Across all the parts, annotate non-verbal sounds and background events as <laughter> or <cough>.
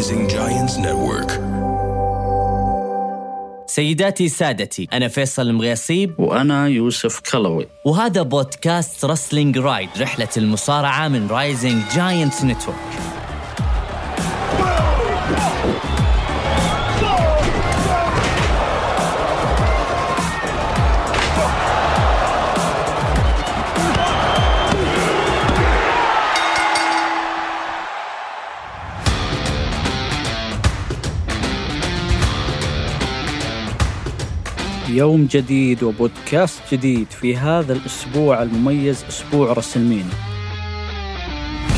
Rising Giants Network. سيداتي سادتي أنا فيصل المغيصيب. وأنا يوسف كلوي. وهذا بودكاست Wrestling Ride رحلة المصارعة من Rising Giants Network يوم جديد وبودكاست جديد في هذا الأسبوع المميز أسبوع رسلمينيا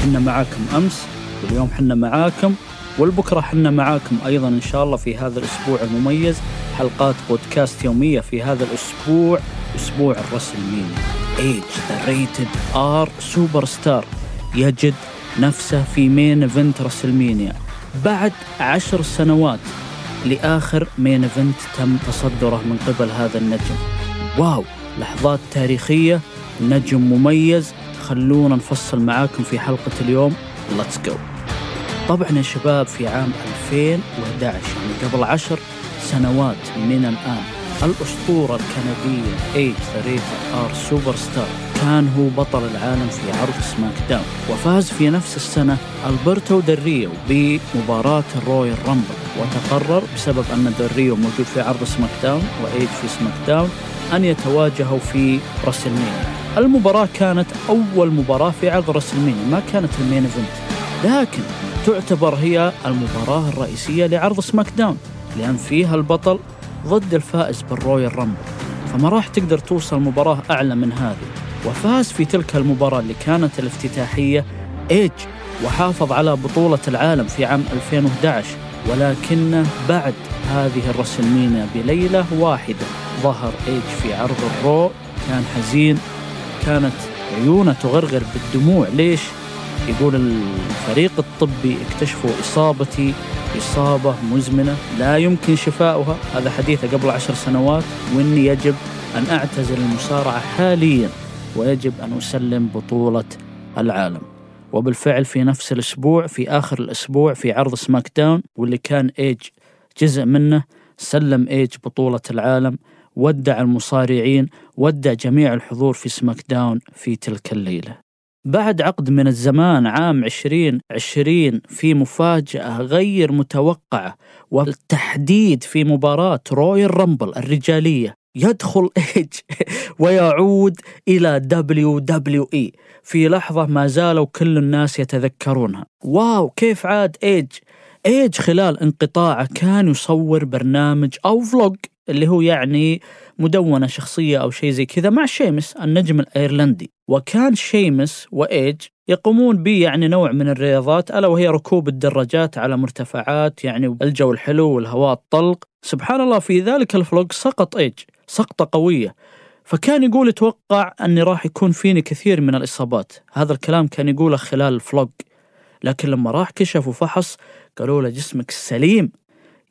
كنا معاكم أمس واليوم حنا معاكم والبكرة حنا معاكم أيضا إن شاء الله في هذا الأسبوع المميز حلقات بودكاست يومية في هذا الأسبوع أسبوع الرسلمينيا ايج the Rated R Superstar يجد نفسه في main event رسلمينيا بعد عشر سنوات لآخر main event تم تصدره من قبل هذا النجم. wow لحظات تاريخية نجم مميز. خلونا نفصل معاكم في حلقة اليوم. let's go طبعا يا شباب في عام 2011 يعني قبل عشر سنوات من الآن الأسطورة الكندية ايج the R Superstar كان هو بطل العالم في عرض سماك داون. وفاز في نفس السنة ألبرتو دريو بمباراة الرويال رامبل. وتقرر بسبب أن دريو موجود في عرض سماك داون وإيج في سماك داون أن يتواجهوا في رسلمينيا المباراة كانت أول مباراة في عرض رسلمينيا ما كانت ال main event. لكن تعتبر هي المباراة الرئيسية لعرض سماك داون لأن فيها البطل ضد الفائز بالرويال رامبل. فما راح تقدر توصل مباراة أعلى من هذه. وفاز في تلك المباراة اللي كانت الافتتاحية إيج وحافظ على بطولة العالم في عام 2011 ولكنه بعد هذه الرسلمينيا بليلة واحدة ظهر إيج في عرض الرو. كان حزين كانت عيونه تغرغر بالدموع. ليش؟ يقول الفريق الطبي اكتشفوا إصابتي إصابة مزمنة لا يمكن شفاؤها. هذا حديثه قبل عشر سنوات وإني يجب أن أعتزل المصارعة حاليا. ويجب أن أسلم بطولة العالم. وبالفعل في نفس الأسبوع في آخر الأسبوع في عرض سماك داون واللي كان إيج جزء منه سلم إيج بطولة العالم ودع المصارعين ودع جميع الحضور في سماك داون في تلك الليلة. بعد عقد من الزمان عام 2020 في مفاجأة غير متوقعة وبالتحديد في مباراة رويال رامبل الرجالية. يدخل إيج <laughs> ويعود إلى WWE. في لحظة ما زالوا كل الناس يتذكرونها. wow كيف عاد إيج؟ إيج خلال انقطاعه كان يصور برنامج أو vlog اللي هو يعني مدونة شخصية أو شيء زي كذا مع شيمس النجم الأيرلندي. وكان شيمس وإيج يقومون ب يعني نوع من الرياضات ألا وهي ركوب الدراجات على مرتفعات يعني الجو الحلو والهواء الطلق. سبحان الله في ذلك ال vlog سقط إيج. سقطة قوية. فكان يقول أتوقع أني راح يكون فيني كثير من الإصابات. هذا الكلام كان يقوله خلال ال vlog. لكن لما راح كشف وفحص قالوا له جسمك سليم.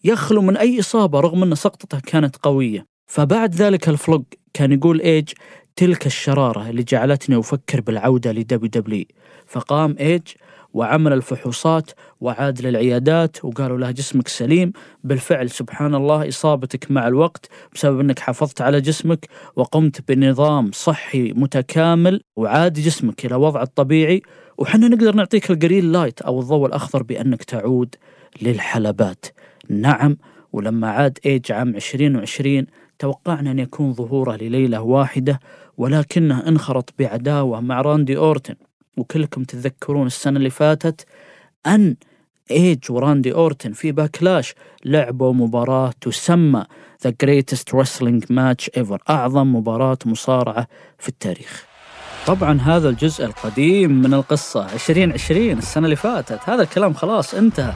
يخلو من أي إصابة رغم أن سقطته كانت قوية. فبعد ذلك ال vlog كان يقول إيج تلك الشرارة اللي جعلتني أفكر بالعودة ل WWE. فقام إيج وعمل الفحوصات وعاد للعيادات وقالوا له جسمك سليم. بالفعل سبحان الله إصابتك مع الوقت بسبب أنك حافظت على جسمك وقمت بنظام صحي متكامل وعاد جسمك إلى وضع الطبيعي. وحنا نقدر نعطيك ال green light أو الضوء الأخضر بأنك تعود للحلبات. نعم ولما عاد إيج عام 2020 توقعنا أن يكون ظهوره لليلة واحدة ولكنه انخرط بعداوة مع راندي أورتن. وكلكم تتذكرون السنة اللي فاتت أن إيج وراندي أورتن في باكلاش لعبوا مباراة تسمى The Greatest Wrestling Match Ever أعظم مباراة مصارعة في التاريخ. طبعا هذا الجزء القديم من القصة 2020 السنة اللي فاتت. هذا الكلام خلاص انتهى.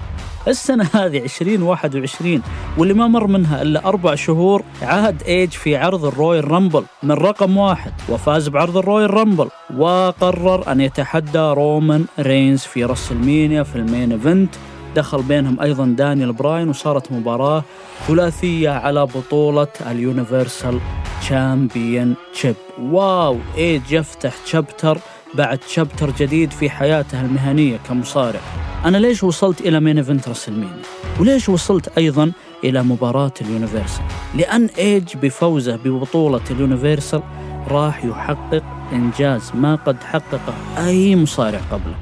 السنة هذه 2021 واللي ما مر منها إلا أربع شهور عاد إيج في عرض الرويال رامبل من رقم واحد وفاز بعرض الرويال رامبل. وقرر أن يتحدى رومان رينز في رسلمينيا في ال main event. دخل بينهم أيضا دانيال براين وصارت مباراة ثلاثية على بطولة ال Universal Championship wow إيج يفتح chapter بعد chapter جديد في حياته المهنية كمصارع. أنا ليش وصلت إلى main event رسلمينيا وليش وصلت أيضا إلى مباراة ال Universal؟ لأن إيج بفوزه ببطولة ال Universal راح يحقق إنجاز ما قد حققه أي مصارع قبله.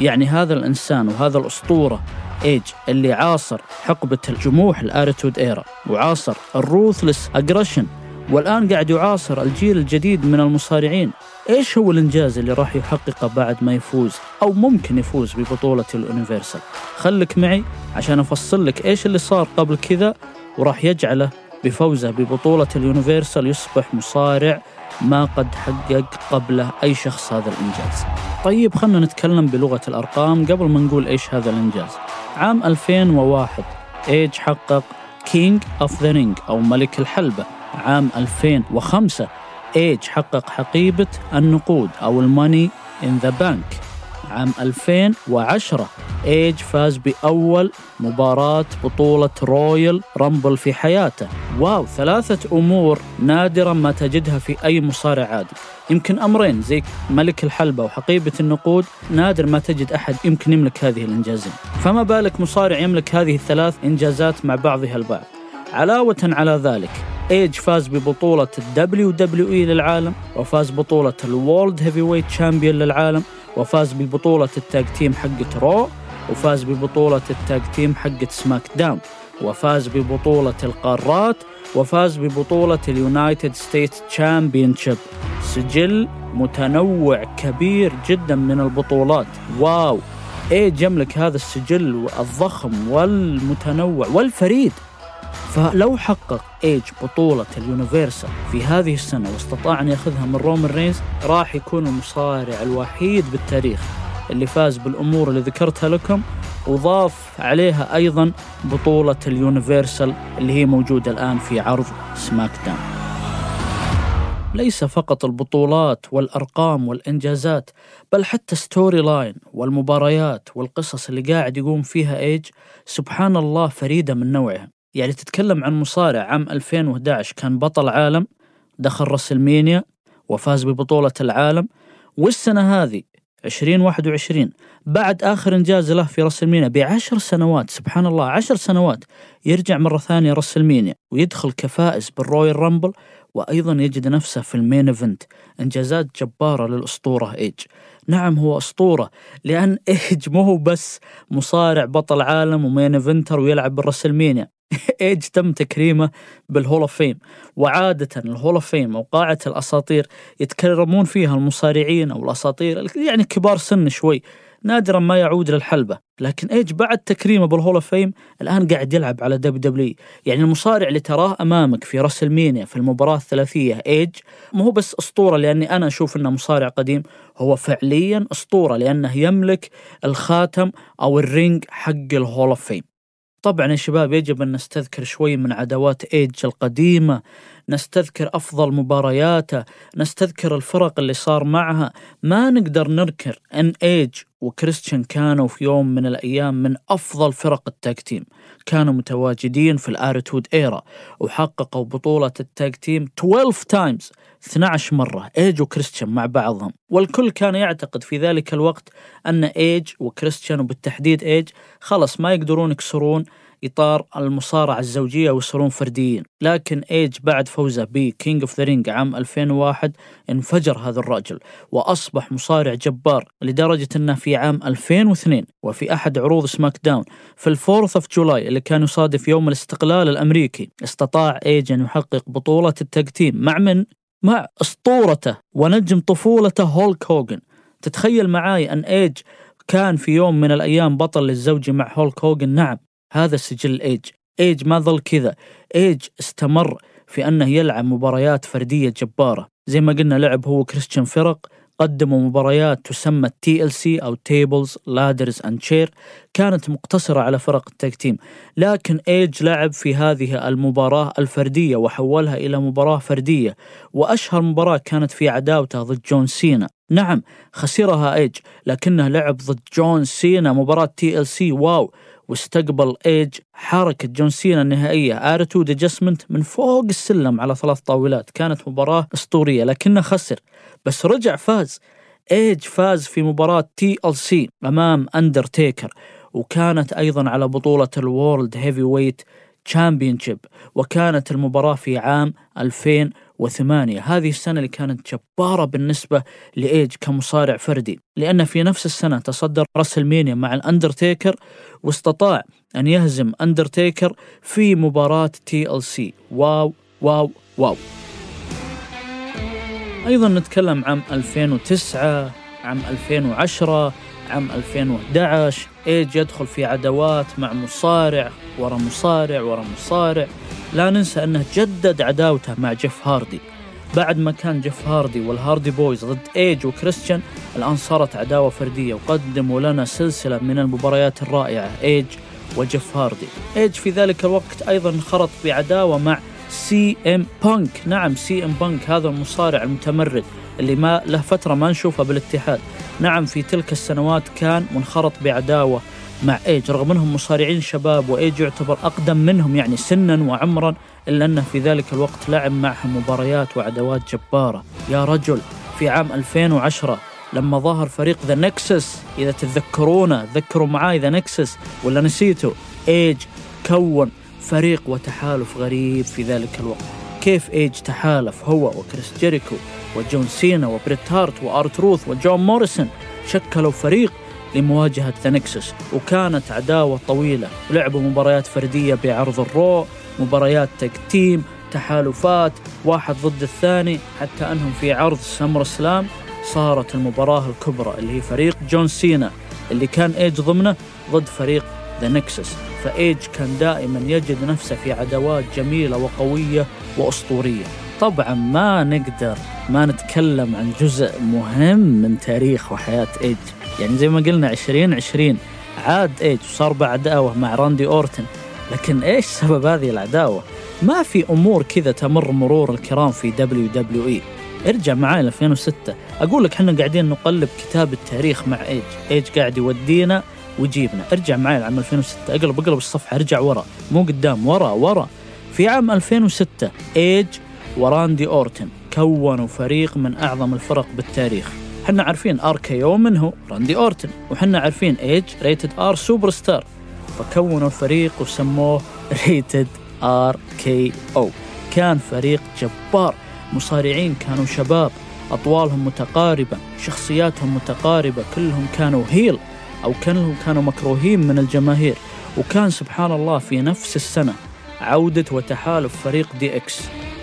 يعني هذا الإنسان وهذا الأسطورة إيج اللي عاصر حقبة الجموح ال Attitude Era وعاصر ال Ruthless Aggression والآن قاعد يعاصر الجيل الجديد من المصارعين. إيش هو الإنجاز اللي راح يحققه بعد ما يفوز أو ممكن يفوز ببطولة ال Universal؟ خليك معي عشان أفصل لك إيش اللي صار قبل كذا وراح يجعله بفوزه ببطولة ال Universal يصبح مصارع ما قد حقق قبله أي شخص هذا الإنجاز. طيب خلنا نتكلم بلغة الأرقام قبل ما نقول إيش هذا الإنجاز. عام 2001 إيج حقق King of the Ring أو ملك الحلبة. عام 2005 إيج حقق حقيبة النقود أو ال Money in the Bank عام 2010 إيج فاز بأول مباراة بطولة رويال رامبل في حياته. wow ثلاثة أمور نادرا ما تجدها في أي مصارع عادي. يمكن أمرين زي ملك الحلبة وحقيبة النقود. نادر ما تجد أحد يمكن يملك هذه الإنجازين. فما بالك مصارع يملك هذه الثلاث إنجازات مع بعضها البعض؟ علاوة على ذلك ايج فاز ببطولة ال WWE للعالم وفاز بطولة ال World Heavyweight Champion للعالم وفاز ببطولة ال tag team حقة رو وفاز ببطولة ال tag team حقة سماك داون وفاز ببطولة القارات وفاز ببطولة ال United States Championship سجل متنوع كبير جدا من البطولات. wow! ايج يملك هذا السجل الضخم والمتنوع والفريد. فلو حقق ايج بطولة ال Universal في هذه السنة واستطاع أن يأخذها من رومان رينز راح يكون المصارع الوحيد بالتاريخ اللي فاز بالأمور اللي ذكرتها لكم. وضاف عليها أيضا بطولة ال Universal اللي هي موجودة الآن في عرض سماك داون. ليس فقط البطولات والأرقام والإنجازات بل حتى storyline والمباريات والقصص اللي قاعد يقوم فيها إيج سبحان الله فريدة من نوعها. يعني تتكلم عن مصارع عام 2011 كان بطل عالم دخل رسلمينيا وفاز ببطولة العالم. والسنة هذه 2021 بعد آخر إنجاز له في رسلمينيا بعشر سنوات سبحان الله عشر سنوات يرجع مرة ثانية رسلمينيا ويدخل كفائز بال Royal Rumble وأيضا يجد نفسه في ال main event إنجازات جبارة للأسطورة إيج. نعم هو أسطورة لأن <laughs> إيج مو هو بس مصارع بطل عالم و main eventer ويلعب بالرسلمينيا <laughs> ايج تم تكريمه بال Hall of Fame. وعاده ال Hall of Fame أو قاعه الأساطير يتكرمون فيها المصارعين أو الأساطير يعني كبار سن شوي. نادرا ما يعود للحلبة. لكن إيج بعد تكريمه بال Hall of Fame الآن قاعد يلعب على WWE يعني المصارع اللي تراه أمامك في راسل مينيا في المباراة الثلاثية إيج مو هو بس أسطورة لأني أنا أشوف إنه مصارع قديم هو فعليا أسطورة لأنه يملك الخاتم أو ال ring حق ال Hall of Fame. طبعا يا شباب يجب أن نستذكر شوي من عداوات إيج القديمة نستذكر أفضل مبارياته نستذكر الفرق اللي صار معها. ما نقدر ننكر أن إيج وكريستيان كانوا في يوم من الأيام من أفضل فرق ال tag team. كانوا متواجدين في ال Attitude Era وحققوا بطولة ال tag team 12 times 12 مرة إيج وكريستيان مع بعضهم والكل كان يعتقد في ذلك الوقت أن إيج وكريستيان وبالتحديد إيج خلص ما يقدرون يكسرون إطار المصارعة الزوجية ويصيرون فرديين لكن إيج بعد فوزه ب King of the Ring عام 2001 انفجر هذا الرجل وأصبح مصارع جبار لدرجة أنه في عام 2002 وفي أحد عروض سماك داون في ال Fourth of July اللي كان يصادف يوم الاستقلال الأمريكي استطاع إيج أن يحقق بطولة ال tag team مع من؟ مع أسطورته ونجم طفولته هولك هوجن تتخيل معاي أن إيج كان في يوم من الأيام بطل للزوجي مع هولك هوجن نعم هذا سجل إيج. إيج ما ظل كذا. إيج استمر في أنه يلعب مباريات فردية جبارة. زي ما قلنا لعب هو كريستيان فرق قدموا مباريات تسمى TLC أو Tables Ladders and Chairs كانت مقتصرة على فرق ال tag team. لكن ايج لعب في هذه المباراة الفردية وحولها إلى مباراة فردية وأشهر مباراة كانت في عداوته ضد جون سينا. نعم خسرها ايج لكنه لعب ضد جون سينا مباراة TLC wow! واستقبل ايج حركة جون سينا النهائية. Attitude Adjustment من فوق السلم على ثلاث طاولات. كانت مباراة أسطورية لكنه خسر. بس رجع فاز. ايج فاز في مباراة TLC أمام اندرتيكر وكانت أيضا على بطولة ال World Heavyweight Championship وكانت المباراة في عام 2008 هذه السنة اللي كانت جبارة بالنسبة لإيج كمصارع فردي لأن في نفس السنة تصدر راسلمينيا مع الأندرتيكر واستطاع أن يهزم أندرتيكر في مباراة TLC. wow wow wow. أيضا نتكلم عام 2009 عام 2010 عام 2011 إيج يدخل في عداوات مع مصارع ورا مصارع ورا مصارع. لا ننسى أنه جدد عداوته مع جيف هاردي. بعد ما كان جيف هاردي والهاردي بويز ضد إيج وكريستيان الآن صارت عداوة فردية وقدموا لنا سلسلة من المباريات الرائعة إيج وجيف هاردي. إيج في ذلك الوقت أيضا انخرط بعداوة مع سي إم بانك. نعم سي إم بانك هذا المصارع المتمرد. اللي ما له فترة ما نشوفه بالاتحاد. نعم في تلك السنوات كان منخرط بعداوة مع إيج رغم أنهم مصارعين شباب وإيج يعتبر أقدم منهم يعني سنا وعمرا إلا أنه في ذلك الوقت لعب معهم مباريات وعداوات جبارة. يا رجل في عام 2010 لما ظهر فريق ذا نكسس إذا تتذكرونه تذكروا معاي ذا نكسس ولا نسيتوا؟ إيج كون فريق وتحالف غريب في ذلك الوقت. كيف إيج تحالف هو وكريس جيريكو وجون سينا وبريت هارت وآر تروث وجون موريسون شكلوا فريق لمواجهة ذا وكانت عداوة طويلة. ولعبوا مباريات فردية بعرض الرو مباريات tag team تحالفات واحد ضد الثاني حتى أنهم في عرض سمر سلام صارت المباراة الكبرى اللي هي فريق جون سينا اللي كان إيج ضمنه ضد فريق ذا نكسس. فإيج كان دائما يجد نفسه في عداوات جميلة وقوية وأسطورية. طبعا ما نقدر ما نتكلم عن جزء مهم من تاريخ وحياة ايج يعني زي ما قلنا 2020 عاد ايج وصار بعداوة مع راندي أورتن. لكن إيش سبب هذه العداوة؟ ما في أمور كذا تمر مرور الكرام في WWE. ارجع معاي ل 2006 أقول لك إحنا قاعدين نقلب كتاب التاريخ مع ايج ايج قاعد يودينا ويجيبنا. ارجع معاي لعام 2006 أقلب أقلب الصفحة. ارجع ورا. مو قدام ورا ورا. في عام 2006 ايج وراندي أورتن كونوا فريق من أعظم الفرق بالتاريخ. حنا عارفين RKO منه راندي أورتن وحنا عارفين ايج Rated R Superstar فكونوا الفريق وسموه Rated RKO كان فريق جبار مصارعين كانوا شباب أطوالهم متقاربة شخصياتهم متقاربة كلهم كانوا heel أو كلهم كانوا مكروهين من الجماهير. وكان سبحان الله في نفس السنة عودة وتحالف فريق DX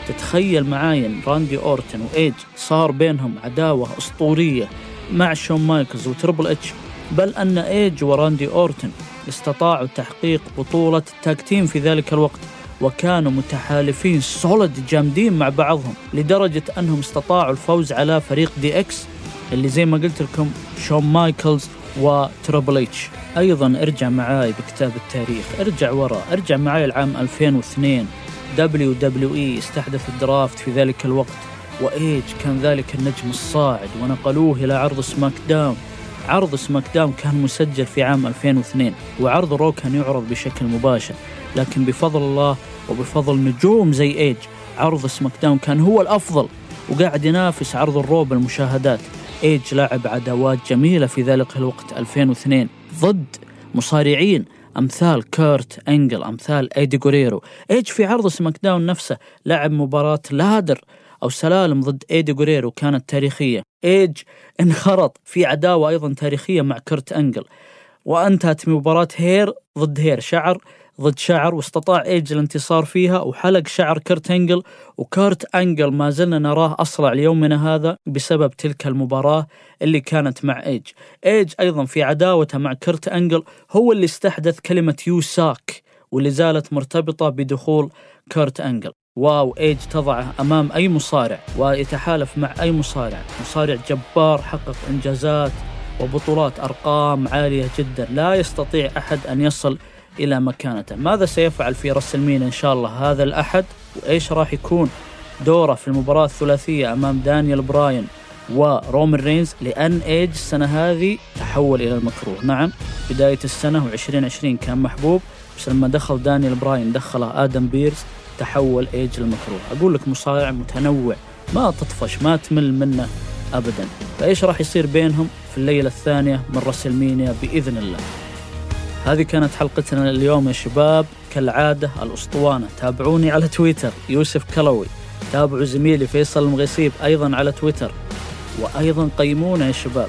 تتخيل معاي إن راندي أورتن وإيج صار بينهم عداوة أسطورية مع شون مايكلز وتربل إتش بل أن إيج وراندي أورتن استطاعوا تحقيق بطولة tag team في ذلك الوقت وكانوا متحالفين solid جامدين مع بعضهم لدرجة أنهم استطاعوا الفوز على فريق DX اللي زي ما قلت لكم شون مايكلز وتربل إتش. أيضا ارجع معاي بكتاب التاريخ ارجع ورا ارجع معاي لعام 2002 اي استحدث ال draft في ذلك الوقت وإيج كان ذلك النجم الصاعد ونقلوه إلى عرض SmackDown عرض SmackDown كان مسجل في عام 2002 وعرض Raw كان يعرض بشكل مباشر. لكن بفضل الله وبفضل نجوم زي إيج عرض SmackDown كان هو الأفضل وقاعد ينافس عرض ال Raw بالمشاهدات. إيج لعب عداوات جميلة في ذلك الوقت 2002 ضد مصارعين أمثال كيرت إنجل أمثال إيدي غوريرو. إيج في عرض SmackDown نفسه لعب مباراة ladder أو سلالم ضد إيدي غوريرو كانت تاريخية. إيج انخرط في عداوة أيضا تاريخية مع كيرت إنجل. وأنتهت مباراة hair ضد hair شعر ضد شعر واستطاع إيج الانتصار فيها وحلق شعر كرت انجل وكرت أنجل ما زلنا نراه أصلع ليومنا هذا بسبب تلك المباراة اللي كانت مع إيج. إيج أيضا في عداوته مع كرت أنجل هو اللي استحدث كلمة you suck واللي زالت مرتبطة بدخول كرت أنجل. wow إيج تضعه أمام أي مصارع ويتحالف مع أي مصارع، مصارع جبار حقق إنجازات وبطولات أرقام عالية جدا، لا يستطيع أحد أن يصل إلى مكانته. ماذا سيفعل في WrestleMania إن شاء الله؟ هذا الأحد وإيش راح يكون دوره في المباراة الثلاثية أمام دانيال براين ورومن رينز؟ لأن إيج السنة هذه تحول إلى المكروه. نعم بداية السنة و2020 كان محبوب بس لما دخل دانيال براين دخله آدم بيرز تحول إيج المكروه أقول لك مصارع متنوع ما تطفش ما تمل منه أبدا. فإيش راح يصير بينهم في الليلة الثانية من WrestleMania بإذن الله؟ هذه كانت حلقتنا اليوم يا شباب. كالعادة الأسطوانة. تابعوني على تويتر يوسف كلوي. تابعوا زميلي فيصل المغيسيب أيضا على تويتر. وأيضا قيمونا يا شباب.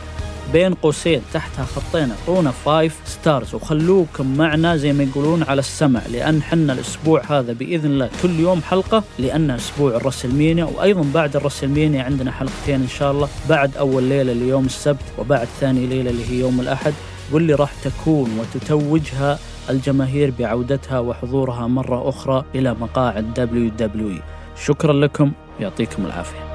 بين قوسين تحتها خطين اعطونا 5 stars وخلوكم معنا زي ما يقولون على السمع. لأن حنا الأسبوع هذا بإذن الله كل يوم حلقة. لأن أسبوع ال WrestleMania وأيضا بعد ال WrestleMania عندنا حلقتين إن شاء الله. بعد أول ليلة ليوم السبت. وبعد ثاني ليلة اللي هي يوم الأحد. واللي راح تكون وتتوجها الجماهير بعودتها وحضورها مرة أخرى إلى مقاعد دبليو شكرا لكم يعطيكم العافية.